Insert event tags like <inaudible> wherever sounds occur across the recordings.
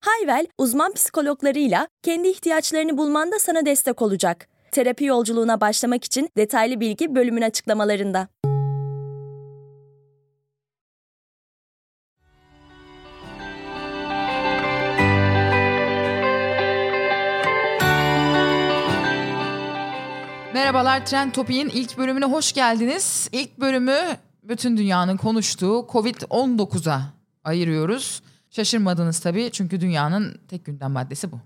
Hayvel, uzman psikologlarıyla kendi ihtiyaçlarını bulmanda sana destek olacak. Terapi yolculuğuna başlamak için detaylı bilgi bölümün açıklamalarında. Merhabalar Trend Topik'in ilk bölümüne hoş geldiniz. İlk bölümü bütün dünyanın konuştuğu Covid-19'a ayırıyoruz. Şaşırmadınız tabii çünkü dünyanın tek gündem maddesi bu.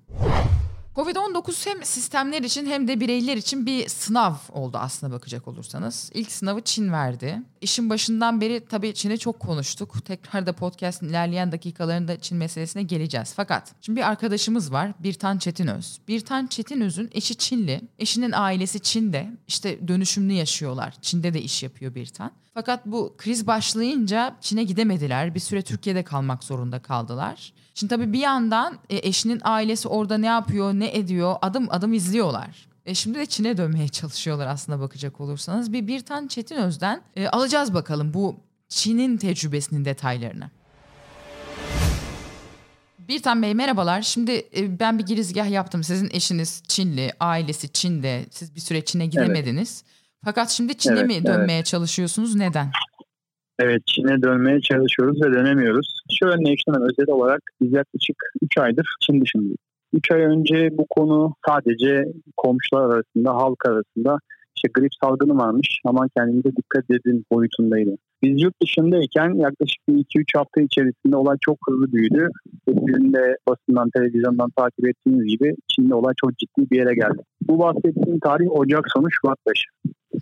Covid-19 hem sistemler için hem de bireyler için bir sınav oldu aslına bakacak olursanız. İlk sınavı Çin verdi. İşin başından beri tabii Çin'e çok konuştuk. Tekrar da podcast'in ilerleyen dakikalarında Çin meselesine geleceğiz. Fakat şimdi bir arkadaşımız var Birtan Çetinöz. Birtan Çetinöz'ün eşi Çinli. Eşinin ailesi Çin'de. İşte dönüşümlü yaşıyorlar. Çin'de de iş yapıyor Birtan. Fakat bu kriz başlayınca Çin'e gidemediler. Bir süre Türkiye'de kalmak zorunda kaldılar. Şimdi tabii bir yandan e, eşinin ailesi orada ne yapıyor, ne ediyor adım adım izliyorlar. E şimdi de Çin'e dönmeye çalışıyorlar aslında bakacak olursanız. Bir Birtan Çetinöz'den e, alacağız bakalım bu Çin'in tecrübesinin detaylarını. Birtan Bey merhabalar. Şimdi e, ben bir girizgah yaptım. Sizin eşiniz Çinli, ailesi Çin'de. Siz bir süre Çin'e gidemediniz. Evet. Fakat şimdi Çin'e evet, mi dönmeye evet. çalışıyorsunuz? Neden? Evet Çin'e dönmeye çalışıyoruz ve dönemiyoruz. Şöyle Nation'ın özel olarak biz yaklaşık 3 aydır Çin dışındayız. 3 ay önce bu konu sadece komşular arasında, halk arasında işte grip salgını varmış aman kendinize dikkat edin boyutundaydı. Biz yurt dışındayken yaklaşık 2-3 hafta içerisinde olay çok hızlı büyüdü. Sizin de basından, televizyondan takip ettiğiniz gibi Çin'de olay çok ciddi bir yere geldi. Bu bahsettiğim tarih Ocak sonu Şubat başı.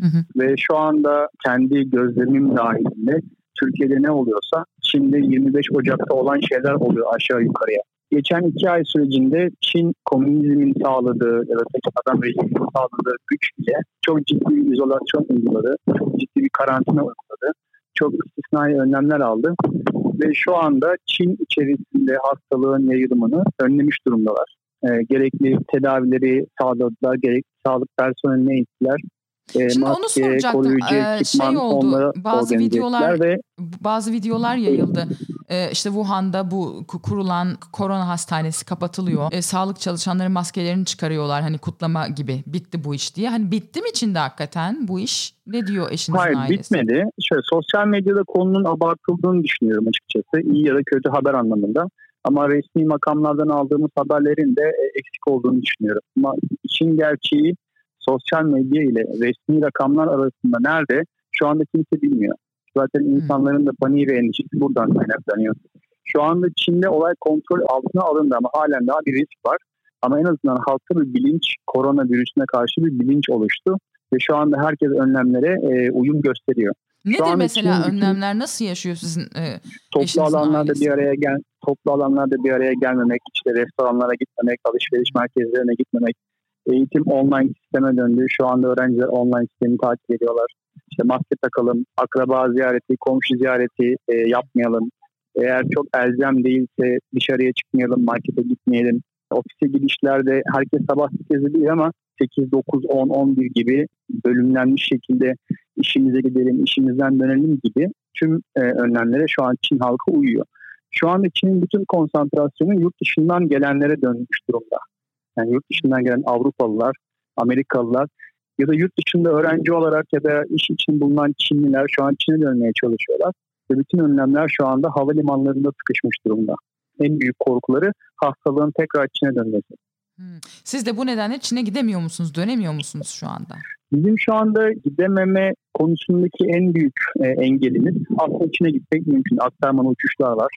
Hı hı. Ve şu anda kendi gözlerimin dahilinde Türkiye'de ne oluyorsa Çin'de 25 Ocak'ta olan şeyler oluyor aşağı yukarıya. Geçen iki ay sürecinde Çin komünizmin sağladığı ya da tek adam rejiminin sağladığı güç ile çok ciddi bir izolasyon uyguladı. Çok ciddi bir karantina uyguladı. Çok istisnai önlemler aldı. Ve şu anda Çin içerisinde hastalığın yayılımını önlemiş durumdalar. E, gerekli tedavileri sağladılar, gerekli sağlık personeline ittiler. Şimdi maske, onu soracaktım. Ee, şey oldu. Bazı videolar ve bazı videolar yayıldı. Ee, işte Wuhan'da bu kurulan korona hastanesi kapatılıyor. Ee, sağlık çalışanları maskelerini çıkarıyorlar hani kutlama gibi. Bitti bu iş diye. Hani bitti mi içinde hakikaten bu iş? Ne diyor eşinizin Hayır, ailesi? Hayır bitmedi. Şöyle sosyal medyada konunun abartıldığını düşünüyorum açıkçası. İyi ya da kötü haber anlamında. Ama resmi makamlardan aldığımız haberlerin de eksik olduğunu düşünüyorum. Ama işin gerçeği sosyal medya ile resmi rakamlar arasında nerede şu anda kimse bilmiyor. Zaten hmm. insanların da paniği ve endişesi buradan kaynaklanıyor. Şu anda Çin'de olay kontrol altına alındı ama halen daha bir risk var. Ama en azından halkta bir bilinç, koronavirüsüne karşı bir bilinç oluştu. Ve şu anda herkes önlemlere e, uyum gösteriyor. Nedir mesela Çin, önlemler nasıl yaşıyor sizin e, Toplu alanlarda ailesi? bir araya gel, toplu alanlarda bir araya gelmemek, işte restoranlara gitmemek, alışveriş merkezlerine gitmemek, eğitim online sisteme döndü. Şu anda öğrenciler online sistemi takip ediyorlar. İşte maske takalım, akraba ziyareti, komşu ziyareti e, yapmayalım. Eğer çok elzem değilse dışarıya çıkmayalım, markete gitmeyelim. Ofise gidişlerde herkes sabah 8'de değil ama 8, 9, 10, 11 gibi bölümlenmiş şekilde işimize gidelim, işimizden dönelim gibi tüm e, önlemlere şu an Çin halkı uyuyor. Şu anda Çin'in bütün konsantrasyonu yurt dışından gelenlere dönmüş durumda. Yani yurt dışından gelen Avrupalılar, Amerikalılar ya da yurt dışında öğrenci olarak ya da iş için bulunan Çinliler şu an Çin'e dönmeye çalışıyorlar. Ve bütün önlemler şu anda havalimanlarında sıkışmış durumda. En büyük korkuları hastalığın tekrar Çin'e dönmesi. Hmm. Siz de bu nedenle Çin'e gidemiyor musunuz, dönemiyor musunuz şu anda? Bizim şu anda gidememe konusundaki en büyük e, engelimiz aslında Çin'e gitmek mümkün. Aktarmalı uçuşlar var.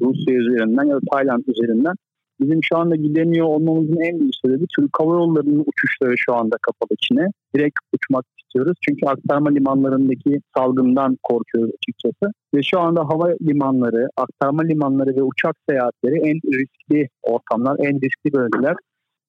Rusya üzerinden ya da Tayland üzerinden. Bizim şu anda gidemiyor olmamızın en büyük sebebi Türk Hava Yolları'nın uçuşları şu anda kapalı Çin'e. Direkt uçmak istiyoruz. Çünkü aktarma limanlarındaki salgından korkuyoruz açıkçası. Ve şu anda hava limanları, aktarma limanları ve uçak seyahatleri en riskli ortamlar, en riskli bölgeler.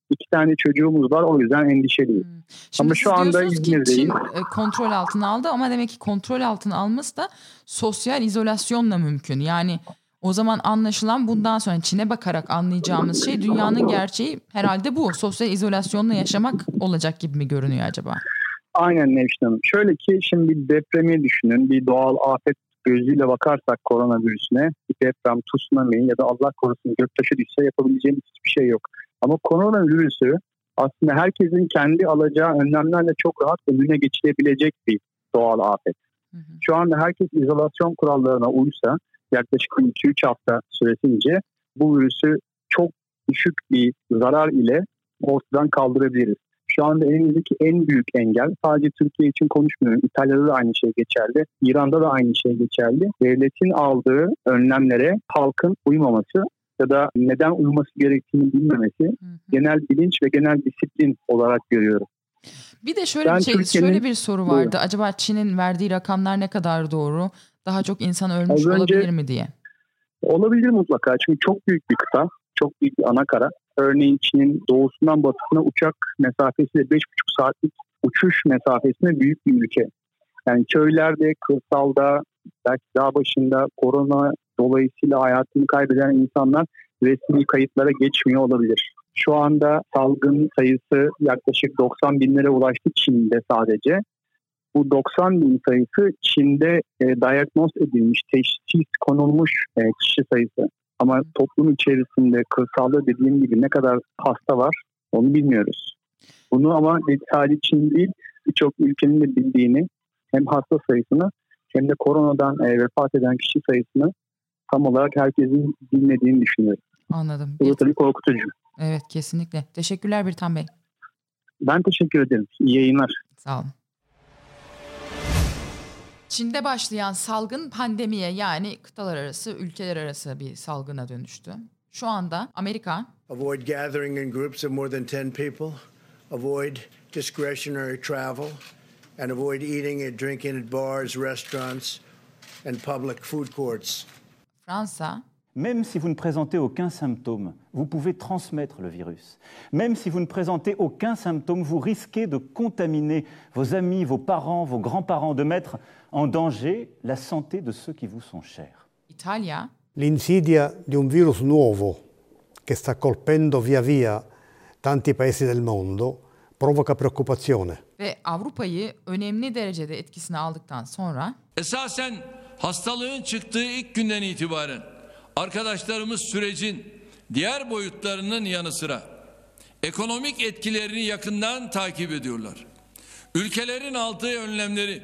İki tane çocuğumuz var o yüzden endişeliyiz. Hmm. Şimdi ama şu anda İzmir'deyiz. Çin e, kontrol altına aldı ama demek ki kontrol altına alması da sosyal izolasyonla mümkün. Yani o zaman anlaşılan bundan sonra Çin'e bakarak anlayacağımız şey dünyanın gerçeği herhalde bu. Sosyal izolasyonla yaşamak olacak gibi mi görünüyor acaba? Aynen Nevşin Hanım. Şöyle ki şimdi bir depremi düşünün. Bir doğal afet gözüyle bakarsak koronavirüsüne bir deprem, tsunami ya da Allah korusun göktaşı düşse yapabileceğimiz hiçbir şey yok. Ama koronavirüsü aslında herkesin kendi alacağı önlemlerle çok rahat önüne geçilebilecek bir doğal afet. Şu anda herkes izolasyon kurallarına uysa yaklaşık 2-3 hafta süresince bu virüsü çok düşük bir zarar ile ortadan kaldırabiliriz. Şu anda elimizdeki en büyük engel sadece Türkiye için konuşmuyorum. İtalya'da da aynı şey geçerli. İran'da da aynı şey geçerli. Devletin aldığı önlemlere halkın uymaması ya da neden uyması gerektiğini bilmemesi hı hı. genel bilinç ve genel disiplin olarak görüyorum. Bir de şöyle ben bir şey, şöyle bir soru vardı. Buyurun. Acaba Çin'in verdiği rakamlar ne kadar doğru? Daha çok insan ölmüş önce, olabilir mi diye. Olabilir mutlaka. Çünkü çok büyük bir kıta, çok büyük bir ana kara. Örneğin Çin'in doğusundan batısına uçak mesafesi de 5,5 saatlik uçuş mesafesine büyük bir ülke. Yani köylerde, kırsalda, belki dağ başında korona dolayısıyla hayatını kaybeden insanlar resmi kayıtlara geçmiyor olabilir. Şu anda salgın sayısı yaklaşık 90 binlere ulaştı Çin'de sadece. Bu 90 bin sayısı Çin'de e, diagnoz edilmiş, teşhis konulmuş e, kişi sayısı. Ama toplum içerisinde kırsalda dediğim gibi ne kadar hasta var onu bilmiyoruz. Bunu ama sadece Çin değil birçok ülkenin de bildiğini hem hasta sayısını hem de koronadan e, vefat eden kişi sayısını tam olarak herkesin bilmediğini düşünüyorum. Anladım. Bu tabii korkutucu. Evet kesinlikle. Teşekkürler Birtan Bey. Ben teşekkür ederim. İyi yayınlar. Sağ olun. Çin'de başlayan salgın pandemiye yani kıtalar arası, ülkeler arası bir salgına dönüştü. Şu anda Amerika Avoid gathering in groups of more than 10 people. Avoid discretionary travel and avoid eating and drinking at bars, restaurants and public food courts. Fransa Même si vous ne présentez aucun symptôme, vous pouvez transmettre le virus. Même si vous ne présentez aucun symptôme, vous risquez de contaminer vos amis, vos parents, vos grands-parents, de mettre en danger la santé de ceux qui vous sont chers. Italia. L'insidia di un virus nuovo che sta colpendo via via tanti paesi del mondo provoca preoccupazione. Ve Avrupa'yı önemli derecede etkisine aldıktan sonra esasen hastalığın çıktığı ilk günden itibaren arkadaşlarımız sürecin diğer boyutlarının yanı sıra ekonomik etkilerini yakından takip ediyorlar. Ülkelerin aldığı önlemleri,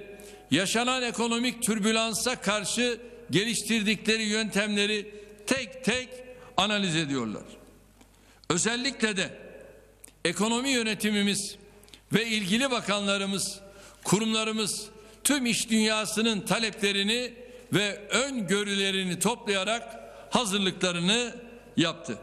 yaşanan ekonomik türbülansa karşı geliştirdikleri yöntemleri tek tek analiz ediyorlar. Özellikle de ekonomi yönetimimiz ve ilgili bakanlarımız, kurumlarımız tüm iş dünyasının taleplerini ve öngörülerini toplayarak hazırlıklarını yaptı.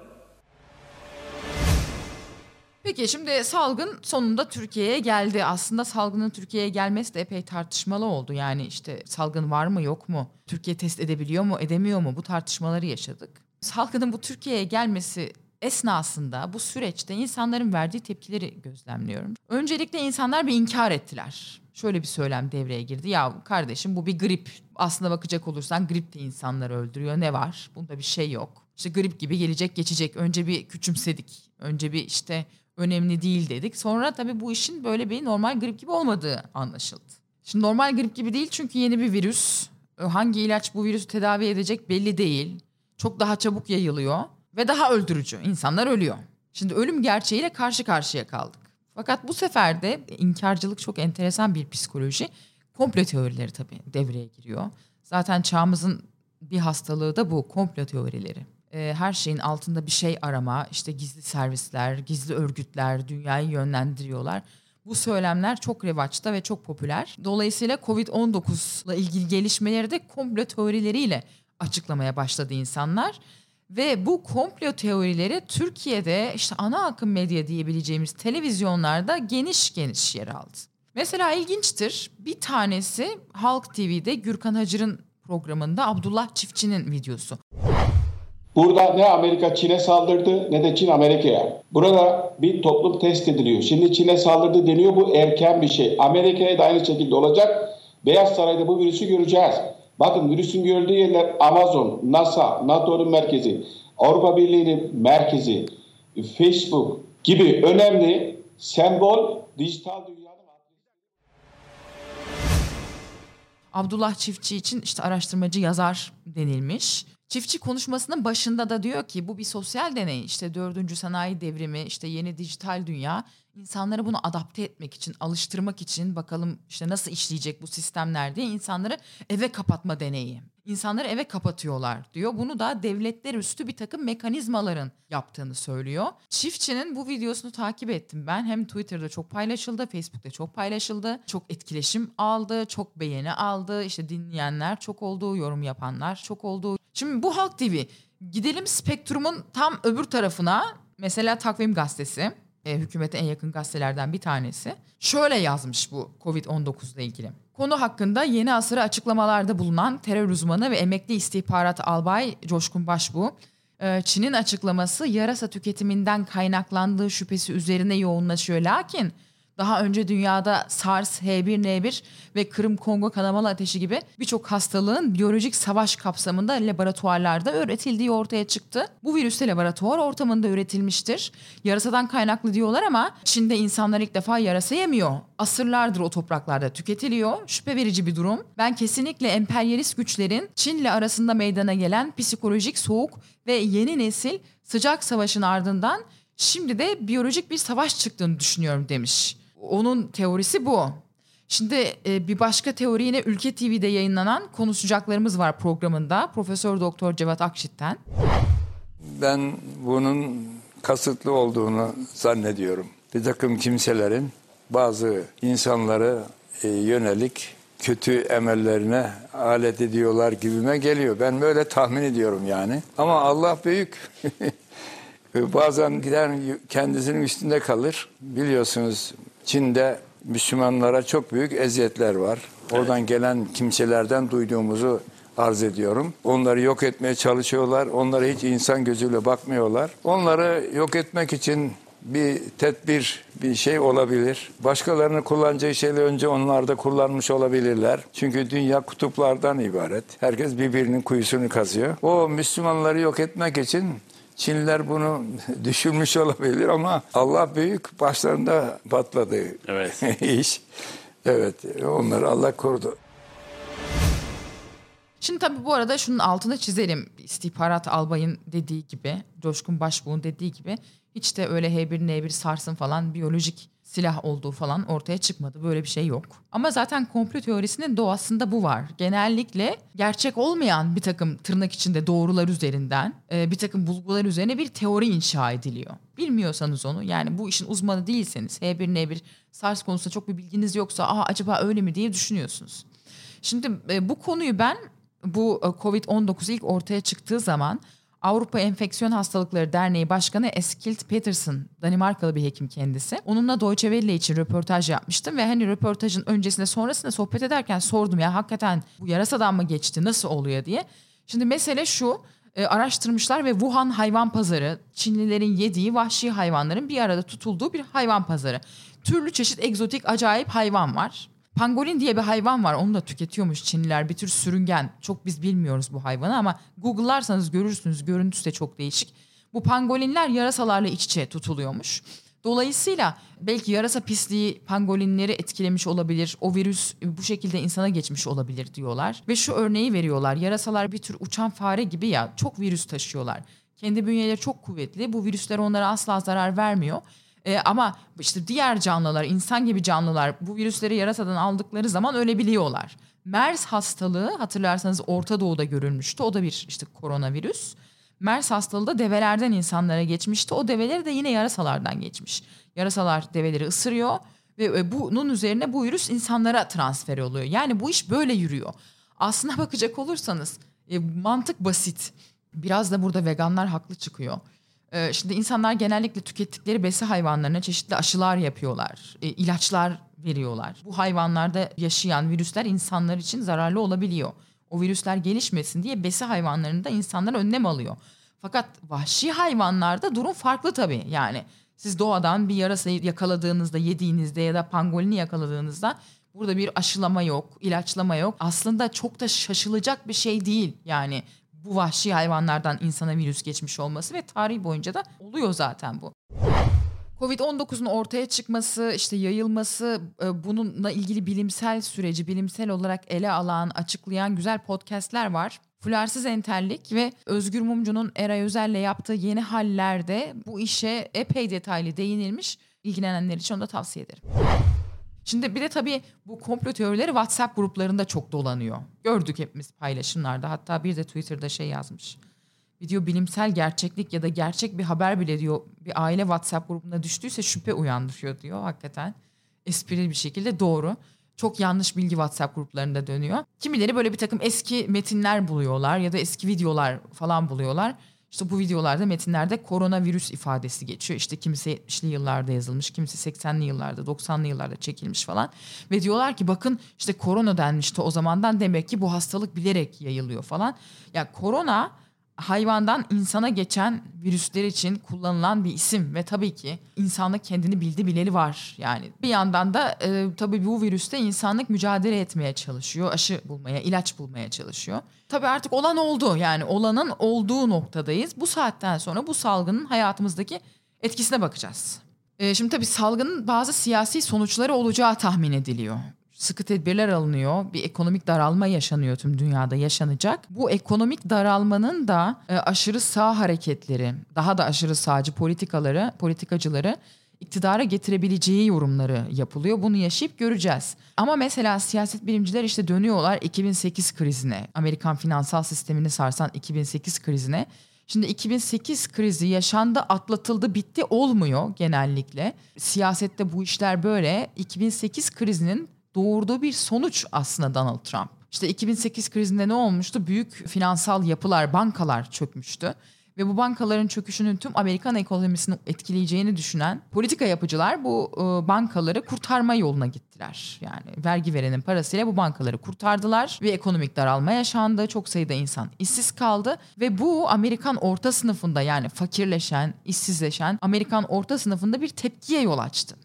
Peki şimdi salgın sonunda Türkiye'ye geldi. Aslında salgının Türkiye'ye gelmesi de epey tartışmalı oldu. Yani işte salgın var mı yok mu? Türkiye test edebiliyor mu edemiyor mu? Bu tartışmaları yaşadık. Salgının bu Türkiye'ye gelmesi esnasında bu süreçte insanların verdiği tepkileri gözlemliyorum. Öncelikle insanlar bir inkar ettiler. Şöyle bir söylem devreye girdi. Ya kardeşim bu bir grip. Aslına bakacak olursan grip de insanları öldürüyor. Ne var? Bunda bir şey yok. İşte grip gibi gelecek geçecek. Önce bir küçümsedik. Önce bir işte önemli değil dedik. Sonra tabii bu işin böyle bir normal grip gibi olmadığı anlaşıldı. Şimdi normal grip gibi değil çünkü yeni bir virüs. Hangi ilaç bu virüsü tedavi edecek belli değil. Çok daha çabuk yayılıyor ve daha öldürücü. İnsanlar ölüyor. Şimdi ölüm gerçeğiyle karşı karşıya kaldık. Fakat bu sefer de inkarcılık çok enteresan bir psikoloji. Komplo teorileri tabii devreye giriyor. Zaten çağımızın bir hastalığı da bu komplo teorileri. Ee, her şeyin altında bir şey arama, işte gizli servisler, gizli örgütler dünyayı yönlendiriyorlar. Bu söylemler çok revaçta ve çok popüler. Dolayısıyla Covid-19 ile ilgili gelişmeleri de komplo teorileriyle açıklamaya başladı insanlar. Ve bu komplo teorileri Türkiye'de işte ana akım medya diyebileceğimiz televizyonlarda geniş geniş yer aldı. Mesela ilginçtir bir tanesi Halk TV'de Gürkan Hacır'ın programında Abdullah Çiftçi'nin videosu. Burada ne Amerika Çin'e saldırdı ne de Çin Amerika'ya. Burada bir toplum test ediliyor. Şimdi Çin'e saldırdı deniyor bu erken bir şey. Amerika'ya da aynı şekilde olacak. Beyaz Saray'da bu virüsü göreceğiz. Bakın virüsün görüldüğü yerler Amazon, NASA, NATO'nun merkezi, Avrupa Birliği'nin merkezi, Facebook gibi önemli sembol dijital dünyanın Abdullah Çiftçi için işte araştırmacı yazar denilmiş. Çiftçi konuşmasının başında da diyor ki bu bir sosyal deney. İşte dördüncü sanayi devrimi, işte yeni dijital dünya insanları bunu adapte etmek için, alıştırmak için bakalım işte nasıl işleyecek bu sistemler diye insanları eve kapatma deneyi. İnsanları eve kapatıyorlar diyor. Bunu da devletler üstü bir takım mekanizmaların yaptığını söylüyor. Çiftçinin bu videosunu takip ettim ben. Hem Twitter'da çok paylaşıldı, Facebook'ta çok paylaşıldı. Çok etkileşim aldı, çok beğeni aldı. İşte dinleyenler çok oldu, yorum yapanlar çok oldu. Şimdi bu Halk TV gidelim Spektrum'un tam öbür tarafına. Mesela Takvim Gazetesi e, hükümete en yakın gazetelerden bir tanesi. Şöyle yazmış bu Covid-19 ile ilgili. Konu hakkında yeni asırı açıklamalarda bulunan terör uzmanı ve emekli istihbarat albay Coşkun Başbu, e, Çin'in açıklaması yarasa tüketiminden kaynaklandığı şüphesi üzerine yoğunlaşıyor. Lakin daha önce dünyada SARS, H1N1 ve Kırım-Kongo kanamalı ateşi gibi birçok hastalığın biyolojik savaş kapsamında laboratuvarlarda üretildiği ortaya çıktı. Bu virüs de laboratuvar ortamında üretilmiştir. Yarasadan kaynaklı diyorlar ama Çin'de insanlar ilk defa yarasa yemiyor. Asırlardır o topraklarda tüketiliyor. Şüphe verici bir durum. Ben kesinlikle emperyalist güçlerin Çin'le arasında meydana gelen psikolojik soğuk ve yeni nesil sıcak savaşın ardından şimdi de biyolojik bir savaş çıktığını düşünüyorum demiş. Onun teorisi bu. Şimdi e, bir başka teori yine Ülke TV'de yayınlanan konuşacaklarımız var programında. Profesör Doktor Cevat Akşit'ten. Ben bunun kasıtlı olduğunu zannediyorum. Bir takım kimselerin bazı insanları e, yönelik kötü emellerine alet ediyorlar gibime geliyor. Ben böyle tahmin ediyorum yani. Ama Allah büyük. <laughs> Bazen gider kendisinin üstünde kalır. Biliyorsunuz Çin'de Müslümanlara çok büyük eziyetler var. Oradan gelen kimselerden duyduğumuzu arz ediyorum. Onları yok etmeye çalışıyorlar. Onlara hiç insan gözüyle bakmıyorlar. Onları yok etmek için bir tedbir, bir şey olabilir. Başkalarını kullanacağı şeyleri önce onlar da kullanmış olabilirler. Çünkü dünya kutuplardan ibaret. Herkes birbirinin kuyusunu kazıyor. O Müslümanları yok etmek için Çinliler bunu <laughs> düşünmüş olabilir ama Allah büyük başlarında patladı evet. <laughs> iş. Evet onları Allah korudu. Şimdi tabii bu arada şunun altını çizelim. İstihbarat albayın dediği gibi, Coşkun Başbuğ'un dediği gibi hiç de öyle H1N1 sarsın falan biyolojik silah olduğu falan ortaya çıkmadı. Böyle bir şey yok. Ama zaten komplo teorisinin doğasında bu var. Genellikle gerçek olmayan bir takım tırnak içinde doğrular üzerinden e, bir takım bulgular üzerine bir teori inşa ediliyor. Bilmiyorsanız onu yani bu işin uzmanı değilseniz H1N1 SARS konusunda çok bir bilginiz yoksa Aa, acaba öyle mi diye düşünüyorsunuz. Şimdi e, bu konuyu ben bu e, Covid-19 ilk ortaya çıktığı zaman Avrupa Enfeksiyon Hastalıkları Derneği Başkanı Eskild Peterson, Danimarkalı bir hekim kendisi. Onunla Deutsche Welle için röportaj yapmıştım ve hani röportajın öncesinde sonrasında sohbet ederken sordum ya hakikaten bu yarasadan mı geçti nasıl oluyor diye. Şimdi mesele şu e, araştırmışlar ve Wuhan hayvan pazarı Çinlilerin yediği vahşi hayvanların bir arada tutulduğu bir hayvan pazarı. Türlü çeşit egzotik acayip hayvan var. Pangolin diye bir hayvan var. Onu da tüketiyormuş Çinliler. Bir tür sürüngen. Çok biz bilmiyoruz bu hayvanı ama Google'larsanız görürsünüz. Görüntüsü de çok değişik. Bu pangolinler yarasalarla iç içe tutuluyormuş. Dolayısıyla belki yarasa pisliği pangolinleri etkilemiş olabilir. O virüs bu şekilde insana geçmiş olabilir diyorlar. Ve şu örneği veriyorlar. Yarasalar bir tür uçan fare gibi ya çok virüs taşıyorlar. Kendi bünyeleri çok kuvvetli. Bu virüsler onlara asla zarar vermiyor. E, ama işte diğer canlılar, insan gibi canlılar bu virüsleri yarasadan aldıkları zaman ölebiliyorlar. MERS hastalığı hatırlarsanız Orta Doğu'da görülmüştü. O da bir işte koronavirüs. MERS hastalığı da develerden insanlara geçmişti. O develeri de yine yarasalardan geçmiş. Yarasalar develeri ısırıyor ve bunun üzerine bu virüs insanlara transfer oluyor. Yani bu iş böyle yürüyor. Aslına bakacak olursanız e, mantık basit. Biraz da burada veganlar haklı çıkıyor. Ee, şimdi insanlar genellikle tükettikleri besi hayvanlarına çeşitli aşılar yapıyorlar, e, ilaçlar veriyorlar. Bu hayvanlarda yaşayan virüsler insanlar için zararlı olabiliyor. O virüsler gelişmesin diye besi hayvanlarında insanlar önlem alıyor. Fakat vahşi hayvanlarda durum farklı tabii. Yani siz doğadan bir yarasa yakaladığınızda, yediğinizde ya da pangolini yakaladığınızda burada bir aşılama yok, ilaçlama yok. Aslında çok da şaşılacak bir şey değil. Yani bu vahşi hayvanlardan insana virüs geçmiş olması ve tarih boyunca da oluyor zaten bu. Covid-19'un ortaya çıkması, işte yayılması, e, bununla ilgili bilimsel süreci bilimsel olarak ele alan, açıklayan güzel podcastler var. Fularsız Entellik ve Özgür Mumcu'nun Eray Özel'le yaptığı yeni hallerde bu işe epey detaylı değinilmiş. İlgilenenler için onu da tavsiye ederim. Şimdi bir de tabii bu komplo teorileri WhatsApp gruplarında çok dolanıyor. Gördük hepimiz paylaşımlarda. Hatta bir de Twitter'da şey yazmış. Video bilimsel gerçeklik ya da gerçek bir haber bile diyor bir aile WhatsApp grubuna düştüyse şüphe uyandırıyor diyor hakikaten. Esprili bir şekilde doğru. Çok yanlış bilgi WhatsApp gruplarında dönüyor. Kimileri böyle bir takım eski metinler buluyorlar ya da eski videolar falan buluyorlar. İşte bu videolarda metinlerde koronavirüs ifadesi geçiyor. İşte kimisi 70'li yıllarda yazılmış, kimisi 80'li yıllarda, 90'lı yıllarda çekilmiş falan. Ve diyorlar ki bakın işte korona denmişti o zamandan demek ki bu hastalık bilerek yayılıyor falan. Ya yani korona hayvandan insana geçen virüsler için kullanılan bir isim ve tabii ki insanlık kendini bildi bileli var. Yani bir yandan da e, tabii bu virüste insanlık mücadele etmeye çalışıyor. Aşı bulmaya, ilaç bulmaya çalışıyor. Tabii artık olan oldu. Yani olanın olduğu noktadayız. Bu saatten sonra bu salgının hayatımızdaki etkisine bakacağız. E, şimdi tabii salgının bazı siyasi sonuçları olacağı tahmin ediliyor sıkı tedbirler alınıyor. Bir ekonomik daralma yaşanıyor tüm dünyada yaşanacak. Bu ekonomik daralmanın da e, aşırı sağ hareketleri, daha da aşırı sağcı politikaları, politikacıları iktidara getirebileceği yorumları yapılıyor. Bunu yaşayıp göreceğiz. Ama mesela siyaset bilimciler işte dönüyorlar 2008 krizine. Amerikan finansal sistemini sarsan 2008 krizine. Şimdi 2008 krizi yaşandı, atlatıldı, bitti olmuyor genellikle. Siyasette bu işler böyle. 2008 krizinin doğurduğu bir sonuç aslında Donald Trump. İşte 2008 krizinde ne olmuştu? Büyük finansal yapılar, bankalar çökmüştü. Ve bu bankaların çöküşünün tüm Amerikan ekonomisini etkileyeceğini düşünen politika yapıcılar bu e, bankaları kurtarma yoluna gittiler. Yani vergi verenin parasıyla bu bankaları kurtardılar ve ekonomik daralma yaşandı. Çok sayıda insan işsiz kaldı ve bu Amerikan orta sınıfında yani fakirleşen, işsizleşen Amerikan orta sınıfında bir tepkiye yol açtı.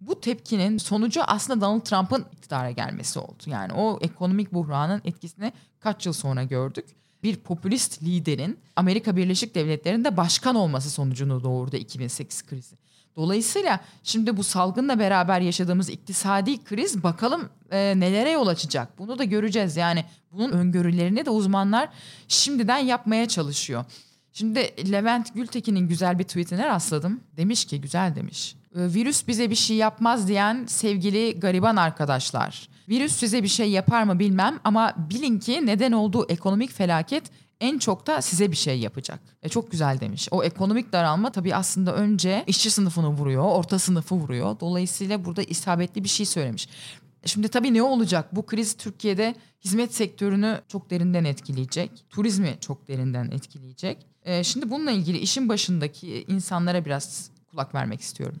Bu tepkinin sonucu aslında Donald Trump'ın iktidara gelmesi oldu. Yani o ekonomik buhranın etkisini kaç yıl sonra gördük. Bir popülist liderin Amerika Birleşik Devletleri'nde başkan olması sonucunu doğurdu 2008 krizi. Dolayısıyla şimdi bu salgınla beraber yaşadığımız iktisadi kriz bakalım e, nelere yol açacak. Bunu da göreceğiz. Yani bunun öngörülerini de uzmanlar şimdiden yapmaya çalışıyor. Şimdi Levent Gültekin'in güzel bir tweetine rastladım. Demiş ki güzel demiş. Ee, virüs bize bir şey yapmaz diyen sevgili gariban arkadaşlar. Virüs size bir şey yapar mı bilmem ama bilin ki neden olduğu ekonomik felaket en çok da size bir şey yapacak. E çok güzel demiş. O ekonomik daralma tabii aslında önce işçi sınıfını vuruyor, orta sınıfı vuruyor. Dolayısıyla burada isabetli bir şey söylemiş. Şimdi tabii ne olacak? Bu kriz Türkiye'de hizmet sektörünü çok derinden etkileyecek. Turizmi çok derinden etkileyecek. E, şimdi bununla ilgili işin başındaki insanlara biraz kulak vermek istiyorum.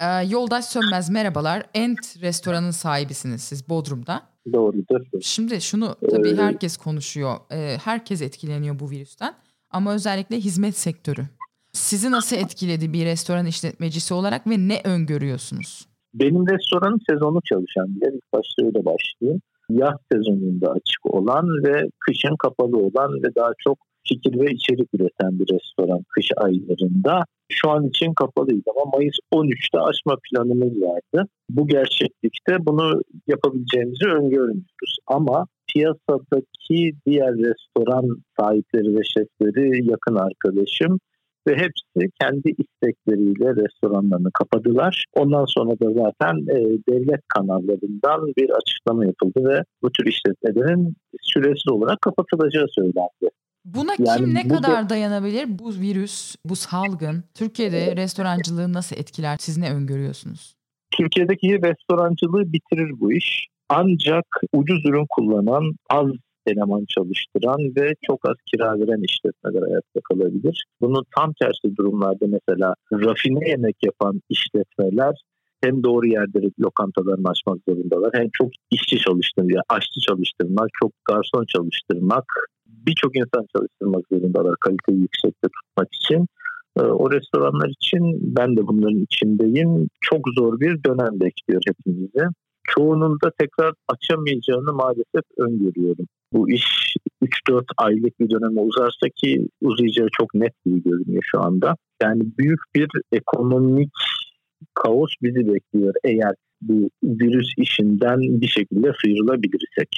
Ee, Yoldaş Sönmez merhabalar. Ent restoranın sahibisiniz siz Bodrum'da. Doğrudur. Şimdi şunu tabii herkes konuşuyor. Ee, herkes etkileniyor bu virüsten. Ama özellikle hizmet sektörü. Sizi nasıl etkiledi bir restoran işletmecisi olarak ve ne öngörüyorsunuz? Benim restoranım sezonluk çalışan bir yer. İlk başta öyle başlıyor. yaz sezonunda açık olan ve kışın kapalı olan ve daha çok fikir ve içerik üreten bir restoran kış aylarında. Şu an için kapalıydı ama Mayıs 13'te açma planımız vardı. Bu gerçeklikte bunu yapabileceğimizi öngörmüyoruz. Ama piyasadaki diğer restoran sahipleri ve şefleri yakın arkadaşım ve hepsi kendi istekleriyle restoranlarını kapadılar. Ondan sonra da zaten e, devlet kanallarından bir açıklama yapıldı ve bu tür işletmelerin süresiz olarak kapatılacağı söylendi. Buna yani kim ne kadar da... dayanabilir? Bu virüs, bu salgın Türkiye'de restorancılığı nasıl etkiler? Siz ne öngörüyorsunuz? Türkiye'deki restorancılığı bitirir bu iş. Ancak ucuz ürün kullanan, az eleman çalıştıran ve çok az kira veren işletmeler ayakta kalabilir. Bunun tam tersi durumlarda mesela rafine yemek yapan işletmeler hem doğru yerde lokantalarını açmak zorundalar hem çok işçi çalıştırmak, aşçı çalıştırmak, çok garson çalıştırmak, birçok insan çalıştırmak zorundalar kaliteyi yüksekte tutmak için. Ee, o restoranlar için ben de bunların içindeyim. Çok zor bir dönem bekliyor hepimizi. Çoğunun da tekrar açamayacağını maalesef öngörüyorum. Bu iş 3-4 aylık bir döneme uzarsa ki uzayacağı çok net gibi görünüyor şu anda. Yani büyük bir ekonomik kaos bizi bekliyor eğer bu virüs işinden bir şekilde sıyrılabilirsek.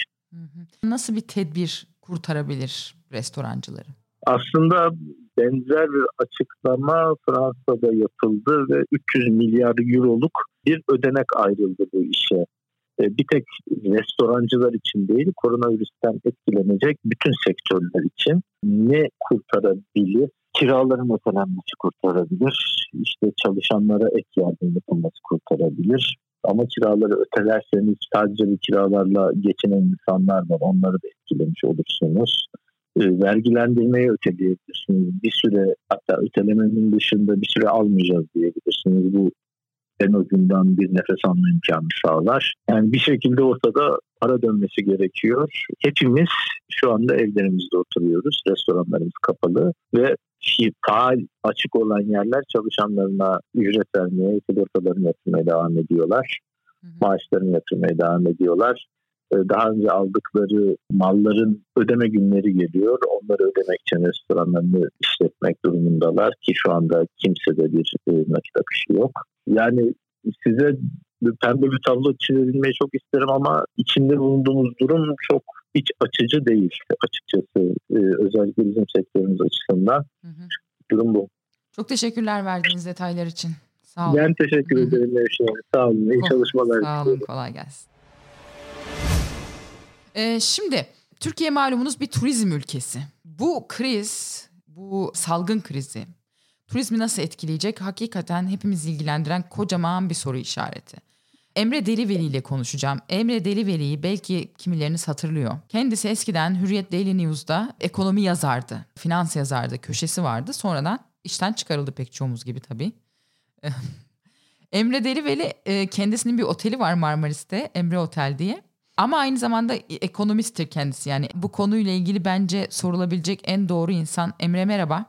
Nasıl bir tedbir kurtarabilir restorancıları? Aslında benzer bir açıklama Fransa'da yapıldı ve 300 milyar euroluk bir ödenek ayrıldı bu işe. E, bir tek restorancılar için değil, koronavirüsten etkilenecek bütün sektörler için ne kurtarabilir? Kiraların ötelenmesi kurtarabilir. İşte çalışanlara ek yardım yapılması kurtarabilir. Ama kiraları ötelerseniz sadece bu kiralarla geçinen insanlar var. Onları da etkilemiş olursunuz. E, vergilendirmeyi öteleyebilirsiniz. Bir süre hatta ötelemenin dışında bir süre almayacağız diyebilirsiniz. Bu en azından bir nefes alma imkanı sağlar. Yani bir şekilde ortada para dönmesi gerekiyor. Hepimiz şu anda evlerimizde oturuyoruz. Restoranlarımız kapalı ve faal açık olan yerler çalışanlarına ücret vermeye, sigortalarını yatırmaya devam ediyorlar. Maaşlarını yatırmaya devam ediyorlar. Ee, daha önce aldıkları malların ödeme günleri geliyor. Onları ödemek için restoranlarını işletmek durumundalar ki şu anda kimsede bir e, nakit akışı yok. Yani size pembe bir tablo çizebilmeyi çok isterim ama içinde bulunduğumuz durum çok iç açıcı değil açıkçası. Ee, özellikle bizim sektörümüz açısından. Hı hı. Durum bu. Çok teşekkürler verdiğiniz detaylar için. Sağ olun. Ben teşekkür hı hı. ederim Nevşehir. Sağ olun. İyi çalışmalar. Sağ olun. Kolay gelsin. Ee, şimdi Türkiye malumunuz bir turizm ülkesi. Bu kriz, bu salgın krizi turizmi nasıl etkileyecek hakikaten hepimizi ilgilendiren kocaman bir soru işareti. Emre Deliveli ile konuşacağım. Emre Deliveli'yi belki kimileriniz hatırlıyor. Kendisi eskiden Hürriyet Daily News'da ekonomi yazardı, finans yazardı, köşesi vardı. Sonradan işten çıkarıldı pek çoğumuz gibi tabii. <laughs> Emre Deliveli e, kendisinin bir oteli var Marmaris'te, Emre Otel diye. Ama aynı zamanda ekonomisttir kendisi. Yani bu konuyla ilgili bence sorulabilecek en doğru insan. Emre merhaba.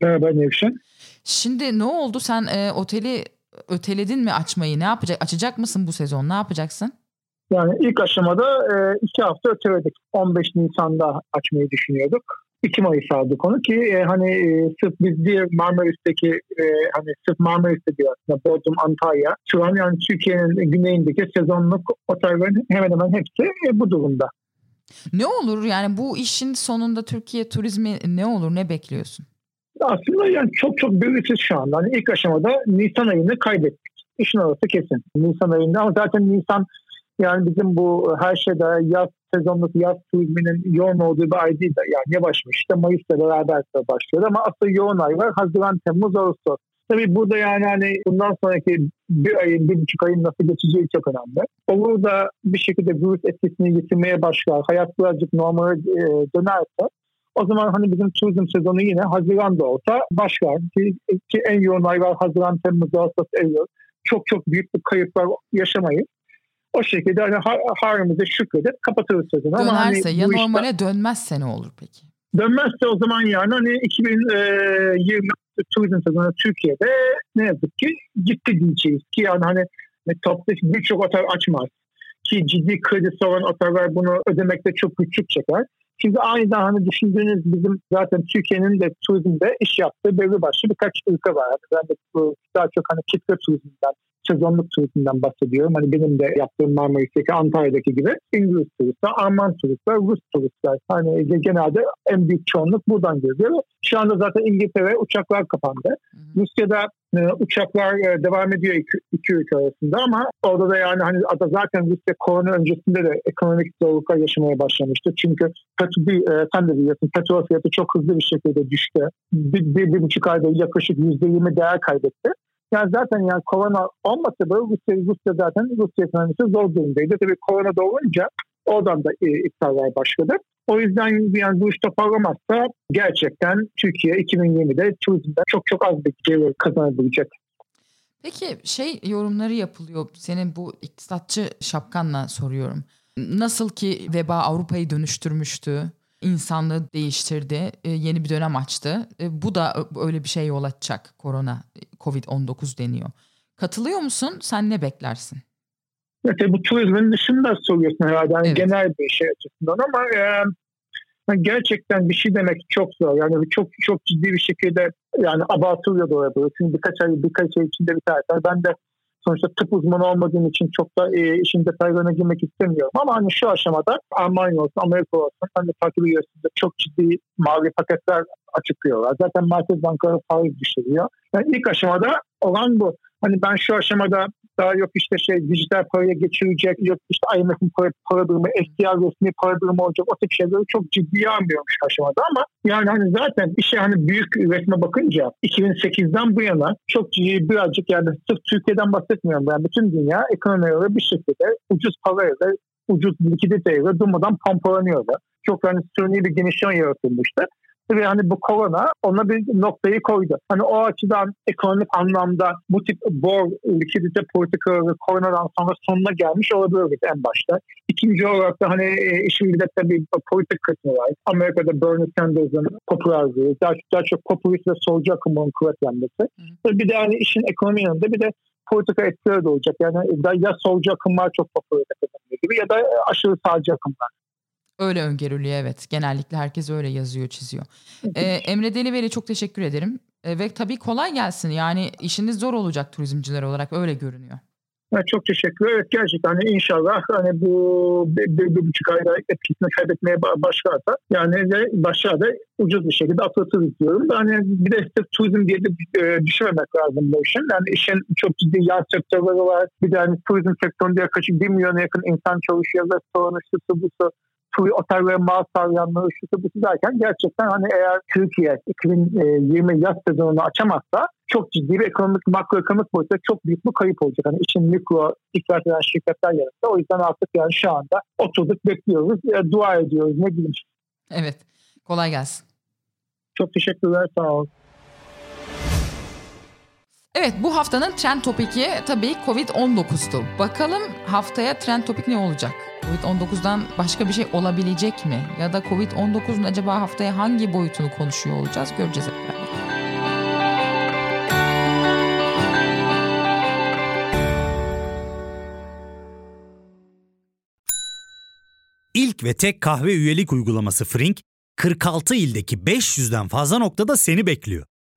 Merhaba Nevşin. Şimdi ne oldu sen e, oteli öteledin mi açmayı? Ne yapacak? Açacak mısın bu sezon? Ne yapacaksın? Yani ilk aşamada e, iki hafta öteledik. 15 Nisan'da açmayı düşünüyorduk. 2 Mayıs aldık onu ki e, hani e, sırf biz diğer Marmaris'teki e, hani sırf Marmaris'te diyor aslında Bodrum, Antalya şu an yani Türkiye'nin güneyindeki sezonluk otellerin hemen hemen hepsi e, bu durumda. Ne olur yani bu işin sonunda Türkiye turizmi ne olur ne bekliyorsun? Aslında yani çok çok belirsiz şu anda. Hani ilk aşamada Nisan ayını kaybettik. İşin orası kesin. Nisan ayında ama zaten Nisan yani bizim bu her şeyde yaz sezonluk yaz turizminin yoğun olduğu bir ay değil de yani yavaşmış. İşte Mayıs'ta beraber başlıyor ama asıl yoğun ay var. Haziran, Temmuz, Ağustos. Tabii burada yani hani bundan sonraki bir ayın, bir buçuk ayın nasıl geçeceği çok önemli. Olur da bir şekilde virüs etkisini yitirmeye başlar, hayat birazcık normale e, dönerse o zaman hani bizim turizm sezonu yine Haziran'da olsa başlar. Ki, ki en yoğun aylar Haziran, Temmuz, Ağustos, Eylül. Çok çok büyük bir kayıplar yaşamayız. O şekilde hani harimize şükredip kapatırız sezonu. Dönerse Ama hani ya normale işte, dönmezse ne olur peki? Dönmezse o zaman yani hani 2020 e, turizm sezonu Türkiye'de ne yazık ki gitti diyeceğiz ki yani hani toplu birçok otel açmaz. ki ciddi kredisi olan oteller bunu ödemekte çok güçlük çeker. Şimdi aniden hani düşündüğünüz bizim zaten Türkiye'nin de turizmde iş yaptığı belli başlı birkaç ülke var. Ben de bu daha çok hani kitle turizmden sezonluk turizmden bahsediyorum. Hani benim de yaptığım Marmaris'teki Antalya'daki gibi İngiliz turistler, Alman turistler, Rus turistler. Hani genelde en büyük çoğunluk buradan geliyor. Şu anda zaten İngiltere uçaklar kapandı. Hı Rusya'da e, uçaklar e, devam ediyor iki, ülke arasında ama orada da yani hani ada zaten Rusya korona öncesinde de ekonomik zorluklar yaşamaya başlamıştı. Çünkü petrol, e, sen de biliyorsun petrol fiyatı çok hızlı bir şekilde düştü. Bir, bir, bir buçuk ayda yaklaşık yüzde yirmi değer kaybetti. Yani zaten yani korona olmasa da Rusya, Rusya zaten Rusya ekonomisi zor durumdaydı. Tabii korona da olunca oradan da e, iptaller başladı. O yüzden yani bu iş toparlamazsa gerçekten Türkiye 2020'de turizmde çok çok az bir gelir kazanabilecek. Peki şey yorumları yapılıyor. Senin bu iktisatçı şapkanla soruyorum. Nasıl ki veba Avrupa'yı dönüştürmüştü? insanlığı değiştirdi, e, yeni bir dönem açtı. E, bu da öyle bir şey yol açacak korona, Covid-19 deniyor. Katılıyor musun? Sen ne beklersin? Evet, bu turizmin dışında soruyorsun herhalde. Yani evet. Genel bir şey açısından ama e, gerçekten bir şey demek çok zor. Yani çok çok ciddi bir şekilde yani abartılıyor da olabilir. Çünkü birkaç ay birkaç ay içinde bir tarihler. Ben de sonuçta tıp uzmanı olmadığım için çok da e, işin detaylarına girmek istemiyorum. Ama hani şu aşamada Almanya olsun, Amerika olsun hani takip üyesinde çok ciddi mavi paketler açıklıyorlar. Zaten Merkez Bankaları faiz düşürüyor. Yani ilk aşamada olan bu. Hani ben şu aşamada daha yok işte şey dijital paraya geçirecek, yok işte IMF'in para, para durumu, SDR resmi para durumu olacak. O tip şeyleri çok ciddiye almıyormuş aşamada ama yani hani zaten işe hani büyük resme bakınca 2008'den bu yana çok ciddi birazcık yani sırf Türkiye'den bahsetmiyorum. Yani bütün dünya ekonomileri bir şekilde ucuz parayla ucuz likiditeyle durmadan pompalanıyordu. Çok yani suni bir genişleme yaratılmıştı ve hani bu korona ona bir noktayı koydu. Hani o açıdan ekonomik anlamda bu tip bor likidite politikaları koronadan sonra sonuna gelmiş olabilir en başta. İkinci olarak da hani e, işin bir de tabii politik kısmı var. Amerika'da Bernie Sanders'ın popülerliği, daha, daha çok popülist ve solcu akımının kuvvetlenmesi. Hı. Bir de hani işin ekonomi yanında bir de politika etkileri de olacak. Yani ya solcu akımlar çok popüler gibi ya da aşırı sağcı akımlar. Öyle öngörülüyor evet. Genellikle herkes öyle yazıyor, çiziyor. Ee, Emre Deliveri çok teşekkür ederim. Ee, ve tabii kolay gelsin. Yani işiniz zor olacak turizmciler olarak öyle görünüyor. Evet, çok teşekkür ederim. Evet, gerçekten hani inşallah hani bu bir, bir, bir buçuk ayda etkisini kaybetmeye başlarsa yani de başlar da ucuz bir şekilde atlatırız diyorum. Yani bir de işte turizm diye de düşünmemek lazım bu işin. Yani işin çok ciddi yan sektörleri var. Bir de hani turizm sektöründe yaklaşık bir milyona yakın insan çalışıyor. Restoran, şusu, busu, otel ve mal saryanlığı şusu busu derken gerçekten hani eğer Türkiye 2020 yaz sezonunu açamazsa çok ciddi bir ekonomik makroekonomik boyutta çok büyük bir kayıp olacak. Hani için mikro iflas eden şirketler yanında. O yüzden artık yani şu anda oturduk bekliyoruz. E, dua ediyoruz ne bileyim. Evet. Kolay gelsin. Çok teşekkürler. Sağ olun. Evet bu haftanın trend topiki tabii Covid-19'tu. Bakalım haftaya trend topik ne olacak? Covid-19'dan başka bir şey olabilecek mi? Ya da Covid-19'un acaba haftaya hangi boyutunu konuşuyor olacağız? Göreceğiz hep beraber. İlk ve tek kahve üyelik uygulaması Frink, 46 ildeki 500'den fazla noktada seni bekliyor.